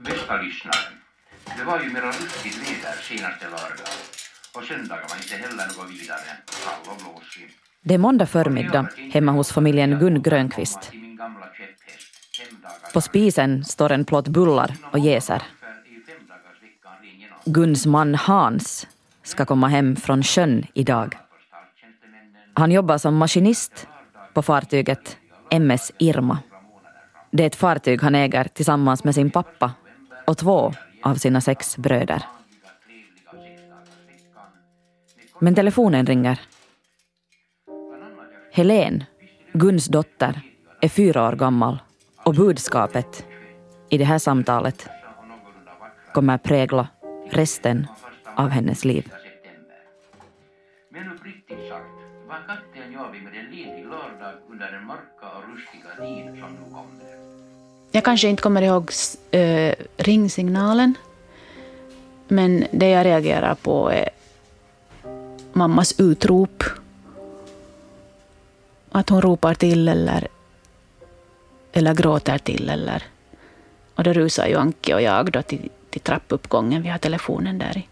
Bästa lyssnaren. Det var ju mera riktigt väder senaste lördag. Och söndagen var inte heller något vidare. Kall och blåsig. Det är måndag förmiddag hemma hos familjen Gun Grönqvist. På spisen står en plåt bullar och jäser. Guns man Hans ska komma hem från sjön idag. Han jobbar som maskinist på fartyget MS Irma. Det är ett fartyg han äger tillsammans med sin pappa och två av sina sex bröder. Men telefonen ringer. Helen, Guns dotter, är fyra år gammal och budskapet i det här samtalet kommer prägla resten av hennes liv. Men uppriktigt sagt, vad katten gör vi med en ledig lördag under den mörka och rustiga tid som nu kommer? Jag kanske inte kommer ihåg äh, ringsignalen, men det jag reagerar på är mammas utrop. Att hon ropar till eller, eller gråter till. Eller, och då rusar ju Anki och jag då till, till trappuppgången. Vi har telefonen där i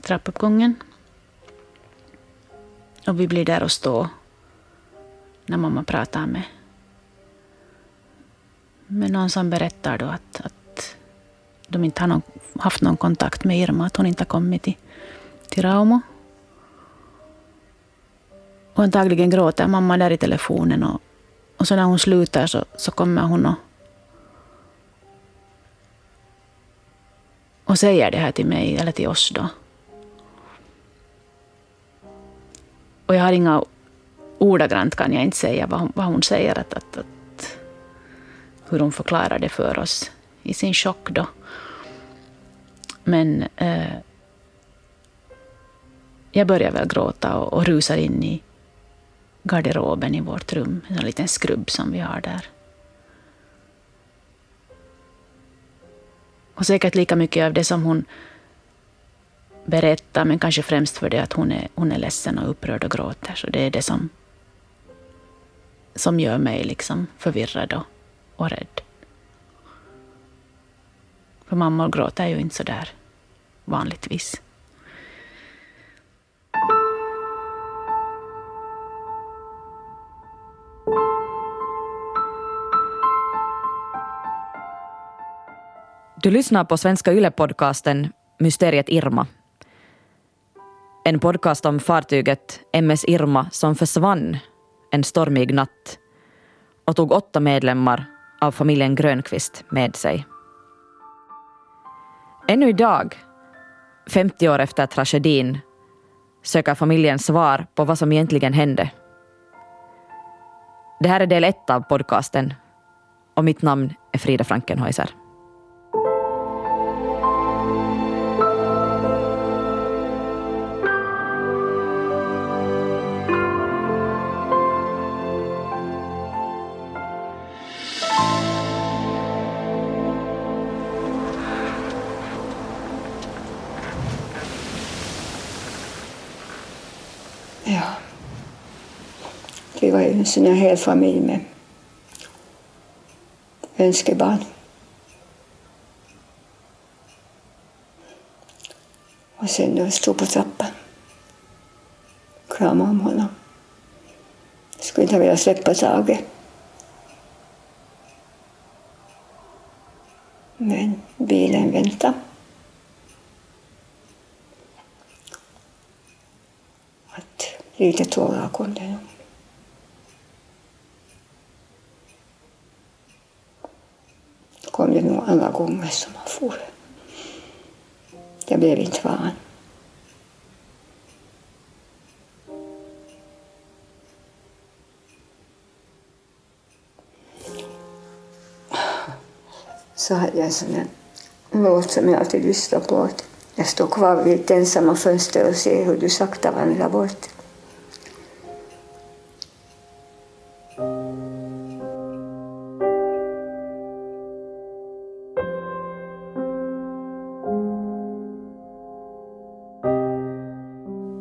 trappuppgången. Och vi blir där och står när mamma pratar med, med någon som berättar då att, att de inte har någon, haft någon kontakt med Irma, att hon inte har kommit till, till Raumo. Och antagligen gråter mamma där i telefonen och, och så när hon slutar så, så kommer hon och, och säger det här till mig, eller till oss då. Och jag har inga ordagrant kan jag inte säga vad hon, vad hon säger, att, att, att, hur hon förklarar det för oss i sin chock då. Men eh, jag börjar väl gråta och, och rusar in i garderoben i vårt rum, en liten skrubb som vi har där. Och säkert lika mycket av det som hon berättar, men kanske främst för det att hon är, hon är ledsen och upprörd och gråter. Så det är det som, som gör mig liksom förvirrad och, och rädd. För mammor gråter ju inte så där vanligtvis. Du lyssnar på Svenska Yle-podcasten Mysteriet Irma. En podcast om fartyget MS Irma som försvann en stormig natt och tog åtta medlemmar av familjen Grönqvist med sig. Ännu idag, 50 år efter tragedin, söker familjen svar på vad som egentligen hände. Det här är del ett av podcasten och mitt namn är Frida Frankenhäuser. Vi en hel familj med önskebarn. Och sen då stod på trappan. Kramade om honom. Skulle inte ha velat släppa taget. Men bilen väntade. Att lite tårar kom det nog. kom det nog alla gånger som han for. Jag blev inte van. Så hade jag en sån där låt som jag alltid lyssnar på. Att jag står kvar vid ett ensamma fönster och ser hur du sakta vandrar bort.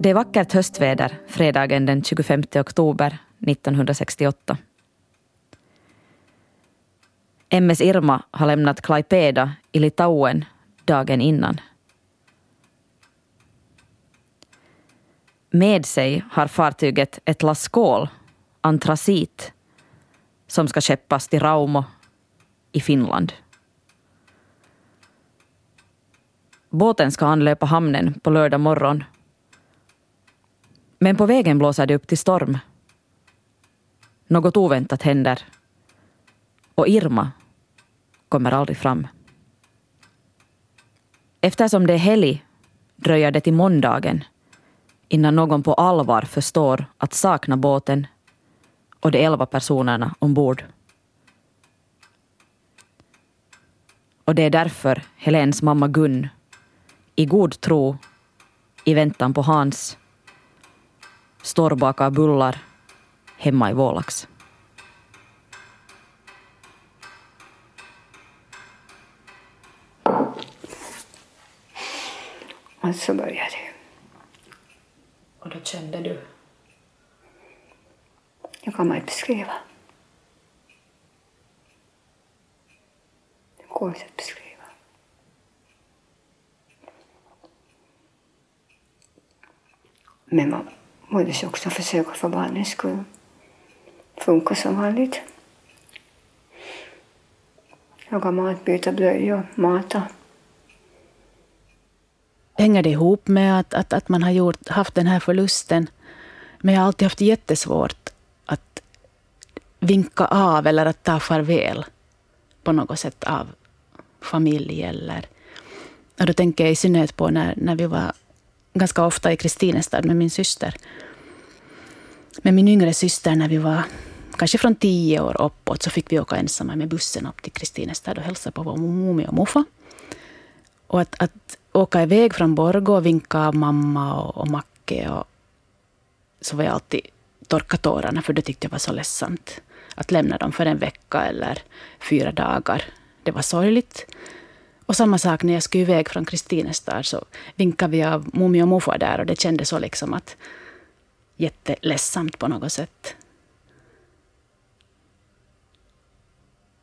Det är vackert höstväder fredagen den 25 oktober 1968. MS Irma har lämnat Klaipeda i Litauen dagen innan. Med sig har fartyget ett lass kol, antracit, som ska skeppas till Raumo i Finland. Båten ska anlöpa hamnen på lördag morgon. Men på vägen blåser det upp till storm. Något oväntat händer. Och Irma kommer aldrig fram. Eftersom det är helg dröjer det till måndagen innan någon på allvar förstår att sakna båten och de elva personerna ombord. Och det är därför Helens mamma Gun, i god tro, i väntan på Hans, står och bakar bullar hemma i Vålax. Och så började det. Och då kände du? Det kan man inte beskriva. Det går inte att beskriva. Men man borde också försöka för barnens skull funka som vanligt. Laga mat, byta blöjor, mata. Hänger det ihop med att, att, att man har gjort, haft den här förlusten? Men jag har alltid haft jättesvårt att vinka av eller att ta farväl på något sätt av familj. Eller, och då tänker jag i synnerhet på när, när vi var ganska ofta i Kristinestad med min syster. Med min yngre syster när vi var kanske från tio år uppåt så fick vi åka ensamma med bussen upp till Kristinestad och hälsa på vår mummi och morfar. Och att, att åka iväg från Borgå och vinka av mamma och, och Macke och så var jag alltid torka tårarna för det tyckte jag var så ledsamt. Att lämna dem för en vecka eller fyra dagar. Det var sorgligt. Och samma sak när jag skulle iväg från Kristinestad så vinkade vi av mummi och morfar där och det kändes så liksom att jätteledsamt på något sätt.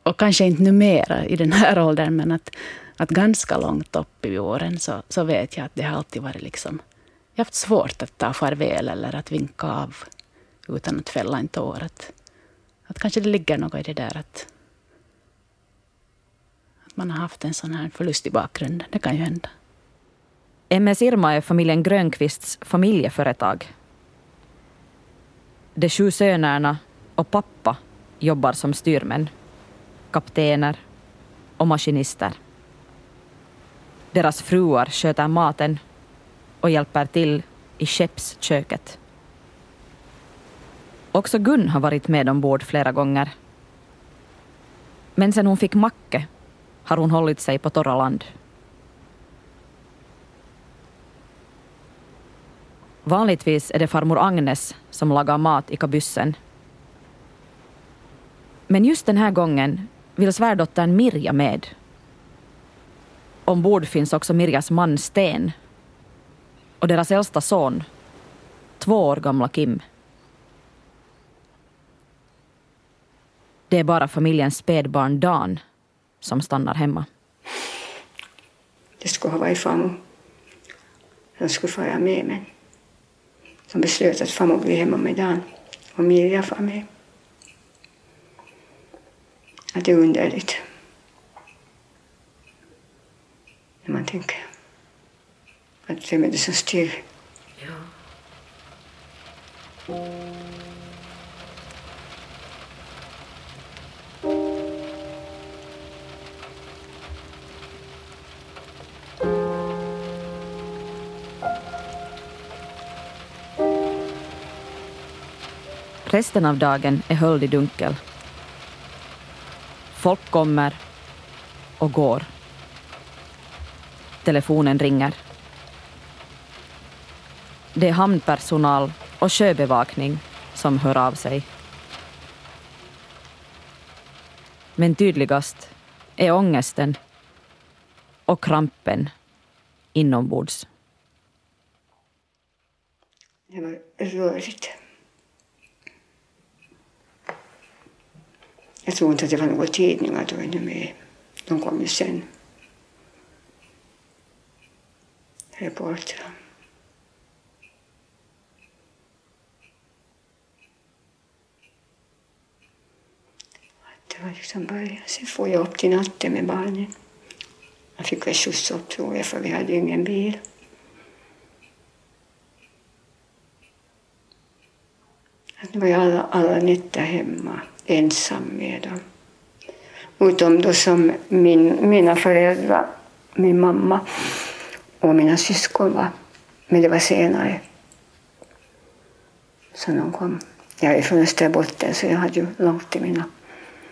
Och kanske inte numera i den här åldern, men att, att ganska långt upp i åren så, så vet jag att det har alltid varit liksom... Jag har haft svårt att ta farväl eller att vinka av utan att fälla en tår. Att, att kanske det ligger något i det där att, att man har haft en sån här förlust i bakgrunden. Det kan ju hända. MS Irma är familjen Grönqvists familjeföretag. De sju sönerna och pappa jobbar som styrmän, kaptener och maskinister. Deras fruar sköter maten och hjälper till i skeppsköket. Också Gun har varit med ombord flera gånger. Men sen hon fick Macke har hon hållit sig på torra land. Vanligtvis är det farmor Agnes som lagar mat i kabyssen. Men just den här gången vill svärdottern Mirja med. Ombord finns också Mirjas man Sten och deras äldsta son, två år gamla Kim. Det är bara familjens spädbarn Dan som stannar hemma. Det skulle ha varit farmor Han skulle fara med men som beslöt att farmor blir hemma med Dan och Mirja far med. Att det är underligt. När man tänker att vem är det som styr? Resten av dagen är höljd i dunkel. Folk kommer och går. Telefonen ringer. Det är hamnpersonal och sjöbevakning som hör av sig. Men tydligast är ångesten och krampen inombords. Det var rörigt. Jag tror inte att det var några tidningar då inne med. De kom ju sen. Reportrar. Det var liksom början. Sen får jag upp till natten med barnen. Jag fick väl skjuts upp tror jag, för vi hade ju ingen bil. Nu var jag alla, alla nätter hemma ensam med dem. Utom då som min, mina föräldrar, min mamma och mina syskon var. Men det var senare. Så de kom. Jag är från Österbotten så jag hade ju långt till mina,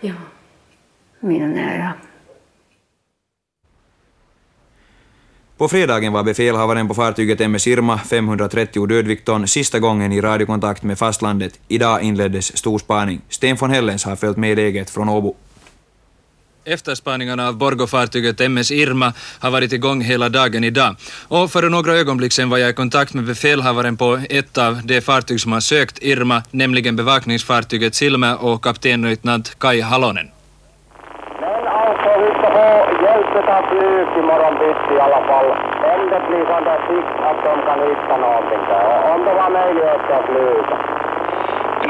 Ja. mina nära. På fredagen var befälhavaren på fartyget MS Irma, 530 dödvikton, sista gången i radiokontakt med fastlandet. Idag inleddes storspaning. Sten von Hellens har följt med läget från Åbo. Efterspaningarna av Borgofartyget MS Irma har varit igång hela dagen idag. Och för några ögonblick sedan var jag i kontakt med befälhavaren på ett av de fartyg som har sökt Irma, nämligen bevakningsfartyget Silma och kaptenlöjtnant Kai Halonen. Hjälp av flyg imorgon bitti i alla fall. Om det blir sån där sikt att de kan hitta någonting där. Och Om det var möjlighet att flyga.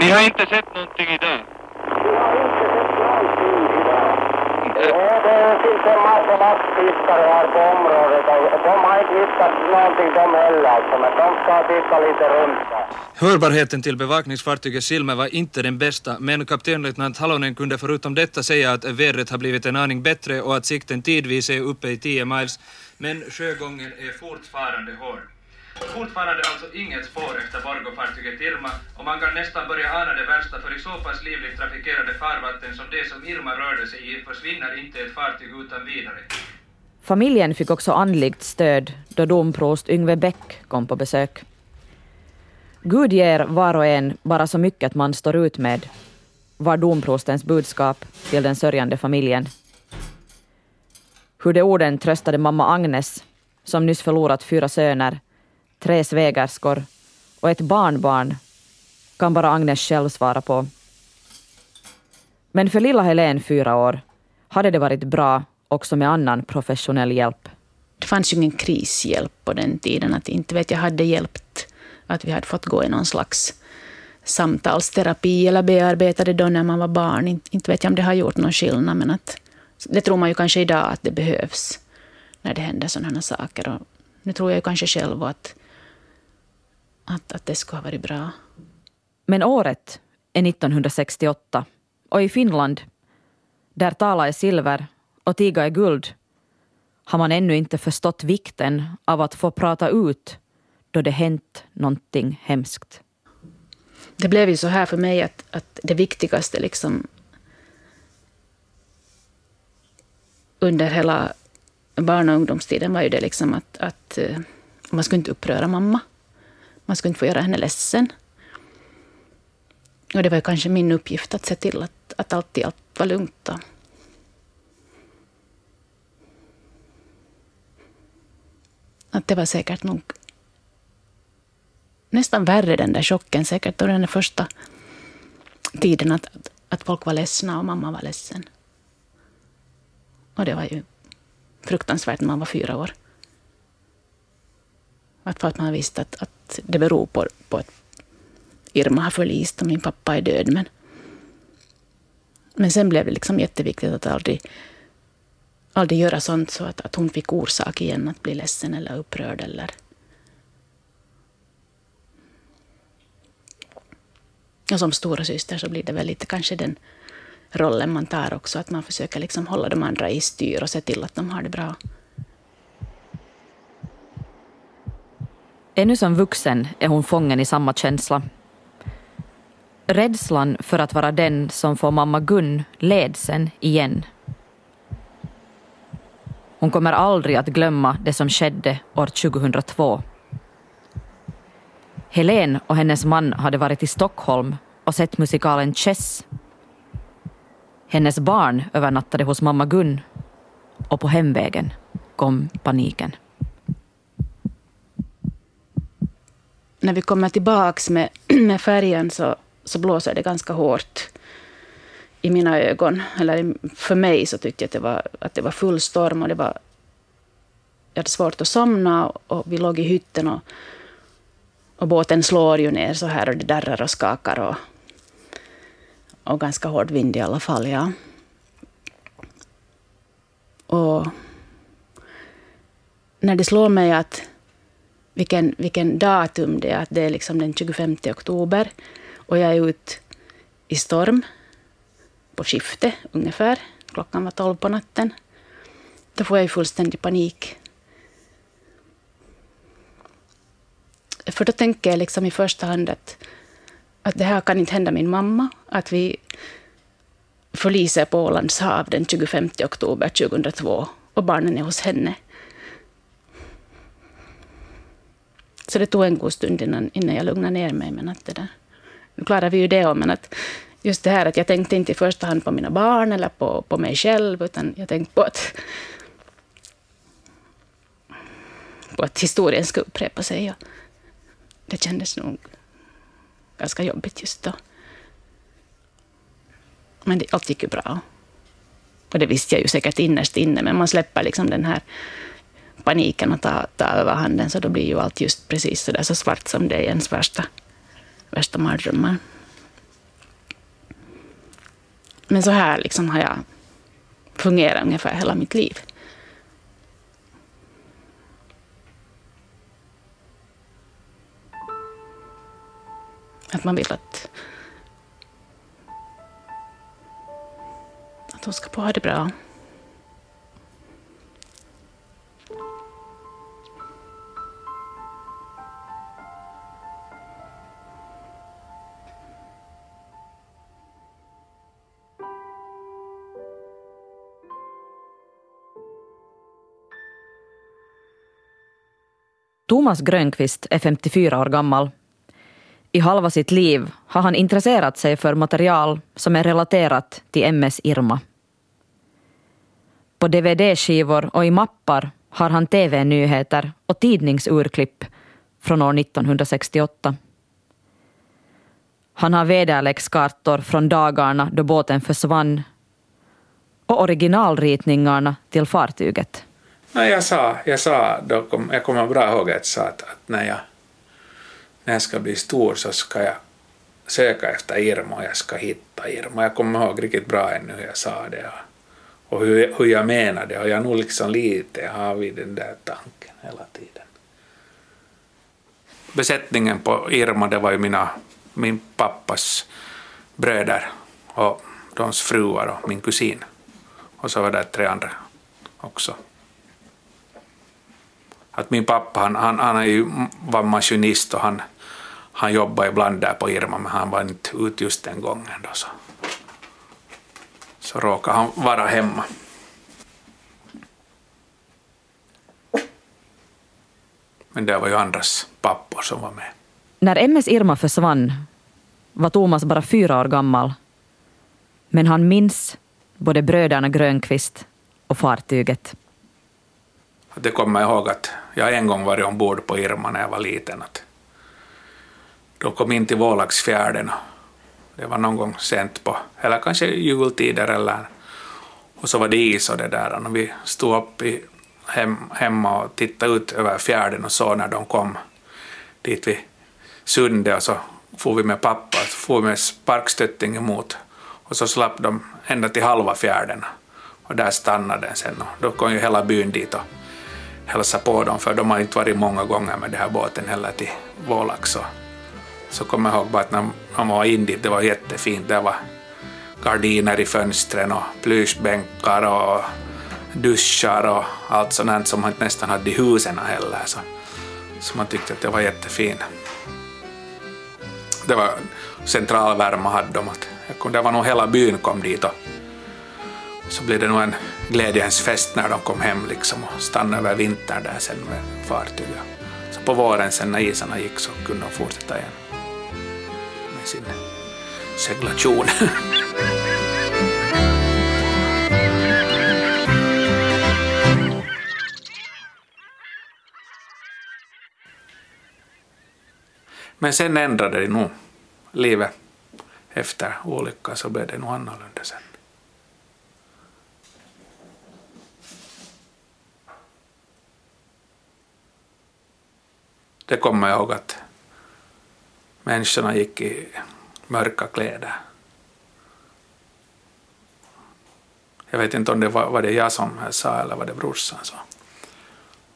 Ni har inte sett någonting idag? Vi har inte sett. Och det finns en massa vaktfiskare här på området och de har inte hittat någonting de heller alltså. Men de ska titta lite runt här. Hörbarheten till bevakningsfartyget Silme var inte den bästa, men kaptenlöjtnant Halonen kunde förutom detta säga att vädret har blivit en aning bättre och att sikten tidvis är uppe i 10 miles, men sjögången är fortfarande hård. Fortfarande alltså inget spår efter Borgofartyget Irma och man kan nästan börja ana det värsta för i så pass livligt trafikerade farvatten som det som Irma rörde sig i försvinner inte ett fartyg utan vidare. Familjen fick också andligt stöd då domprost Yngve Bäck kom på besök. Gud ger var och en bara så mycket man står ut med, var domprostens budskap till den sörjande familjen. Hur de orden tröstade mamma Agnes, som nyss förlorat fyra söner, tre svägerskor och ett barnbarn, kan bara Agnes själv svara på. Men för lilla Helen, fyra år, hade det varit bra också med annan professionell hjälp. Det fanns ju ingen krishjälp på den tiden. Att inte vet jag hade hjälpt att vi hade fått gå i någon slags samtalsterapi eller bearbeta det då när man var barn. Inte, inte vet jag om det har gjort någon skillnad, men att, det tror man ju kanske idag att det behövs när det händer sådana här saker. Och nu tror jag ju kanske själv att, att, att det skulle ha varit bra. Men året är 1968 och i Finland, där tala är silver och tiga är guld, har man ännu inte förstått vikten av att få prata ut då det hänt någonting hemskt. Det blev ju så här för mig att, att det viktigaste liksom under hela barn och ungdomstiden var ju det liksom att, att eh, man skulle inte uppröra mamma. Man skulle inte få göra henne ledsen. Och det var ju kanske min uppgift att se till att, att alltid allt var lugnt. Då. Att det var säkert nog nästan värre den där chocken, säkert då den där första tiden att, att, att folk var ledsna och mamma var ledsen. Och det var ju fruktansvärt när man var fyra år. Att för att man visste att, att det beror på, på att Irma har förlist och min pappa är död. Men, men sen blev det liksom jätteviktigt att aldrig, aldrig göra sånt så att, att hon fick orsak igen att bli ledsen eller upprörd. Eller. Och som stora syster så blir det väl lite kanske den rollen man tar också, att man försöker liksom hålla de andra i styr och se till att de har det bra. Ännu som vuxen är hon fången i samma känsla. Rädslan för att vara den som får mamma Gun ledsen igen. Hon kommer aldrig att glömma det som skedde år 2002. Helen och hennes man hade varit i Stockholm och sett musikalen Chess. Hennes barn övernattade hos mamma Gun och på hemvägen kom paniken. När vi kommer tillbaks med, med färjan så, så blåser det ganska hårt i mina ögon, eller för mig så tyckte jag att det var, att det var full storm och det var, jag hade svårt att somna och vi låg i hytten och, och båten slår ju ner så här och det darrar och skakar och, och ganska hård vind i alla fall. Ja. Och när det slår mig att vilken, vilken datum det är, att det är liksom den 25 oktober och jag är ute i storm på skifte ungefär. Klockan var tolv på natten. Då får jag ju fullständig panik. För då tänker jag liksom i första hand att, att det här kan inte hända min mamma. Att vi förliser på Ålands hav den 25 oktober 2002 och barnen är hos henne. Så det tog en god stund innan, innan jag lugnade ner mig. Men att det där, nu klarar vi ju det, men att just det här att jag tänkte inte i första hand på mina barn eller på, på mig själv, utan jag tänkte på att, på att historien ska upprepa sig. Och det kändes nog ganska jobbigt just då. Men det, allt gick ju bra. Och det visste jag ju säkert innerst inne, men man släpper liksom den här paniken och ta tar överhanden, så då blir ju allt just precis så där så svart som det är ens värsta, värsta mardrömmar. Men så här liksom har jag fungerat ungefär hela mitt liv. Att man vill att, att hon ska få ha det bra. Thomas Grönqvist är 54 år gammal. I halva sitt liv har han intresserat sig för material som är relaterat till MS Irma. På dvd-skivor och i mappar har han tv-nyheter och tidningsurklipp från år 1968. Han har väderlekskartor från dagarna då båten försvann och originalritningarna till fartyget. Nej, jag sa, jag sa då kom, jag kommer bra ihåg att jag sa att, att när, jag, när jag ska bli stor så ska jag söka efter Irma och jag ska hitta Irma. Jag kommer ihåg riktigt bra ännu hur jag sa det och, och hur, hur jag menade och jag nog liksom lite har vid den där tanken hela tiden. Besättningen på Irma det var ju mina, min pappas bröder och deras fruar och min kusin. Och så var det tre andra också att min pappa han, han, han är ju, var maskinist och han, han jobbade ibland där på Irma men han var inte ute just den gången då så, så råkade han vara hemma. Men det var ju andras pappor som var med. När MS Irma försvann var Thomas bara fyra år gammal. Men han minns både bröderna Grönqvist och fartyget. Det kommer jag ihåg att jag har en gång varit ombord på Irma när jag var liten. Att de kom in till Vålaxfjärden. Det var någon gång sent på, eller kanske jultider eller och så var det is och det där. Och vi stod upp i, hem, hemma och tittade ut över fjärden och såg när de kom dit vid sundet och så for vi med pappa, så for vi med sparkstötting emot och så slapp de ända till halva fjärden och där stannade den sen och då kom ju hela byn dit och hälsa på dem, för de har inte varit många gånger med den här båten heller till Vålax. Så, så kommer jag ihåg bara att när man var in dit, det var jättefint. Det var gardiner i fönstren och plyschbänkar och duschar och allt sånt som man nästan hade i husen heller. Så, så man tyckte att det var jättefint. Det var centralvärme hade de. Att, det var nog hela byn kom dit och så blev det nog en glädjens fest när de kom hem liksom och stannade över vintern där sen med fartyget. Så på våren sen när isarna gick så kunde de fortsätta igen med sin seglation. Men sen ändrade det nog livet efter olyckan så blev det nog annorlunda sen. Det kommer jag ihåg att människorna gick i mörka kläder. Jag vet inte om det var, var det jag som sa eller var det brorsan som,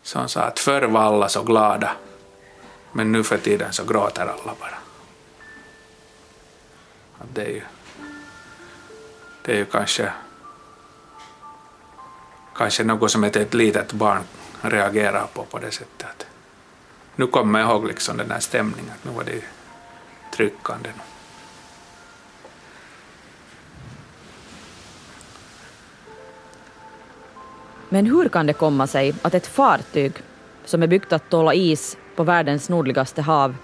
som sa att förr var alla så glada men nu för tiden så gråter alla bara. Att det är ju, det är ju kanske, kanske något som ett, ett litet barn reagerar på på det sättet. Nu kommer jag ihåg liksom den här stämningen, att nu var det tryckande. Men hur kan det komma sig att ett fartyg som är byggt att tåla is på världens nordligaste hav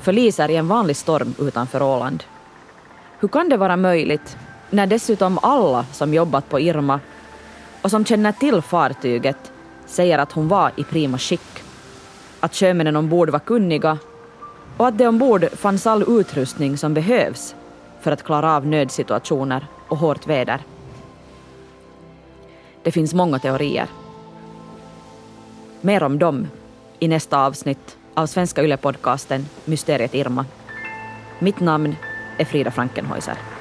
förliser i en vanlig storm utanför Åland? Hur kan det vara möjligt när dessutom alla som jobbat på Irma och som känner till fartyget säger att hon var i prima skick? Att sjömännen ombord var kunniga och att det ombord fanns all utrustning som behövs för att klara av nödsituationer och hårt väder. Det finns många teorier. Mer om dem i nästa avsnitt av Svenska Yle-podcasten Mysteriet Irma. Mitt namn är Frida Frankenhäuser.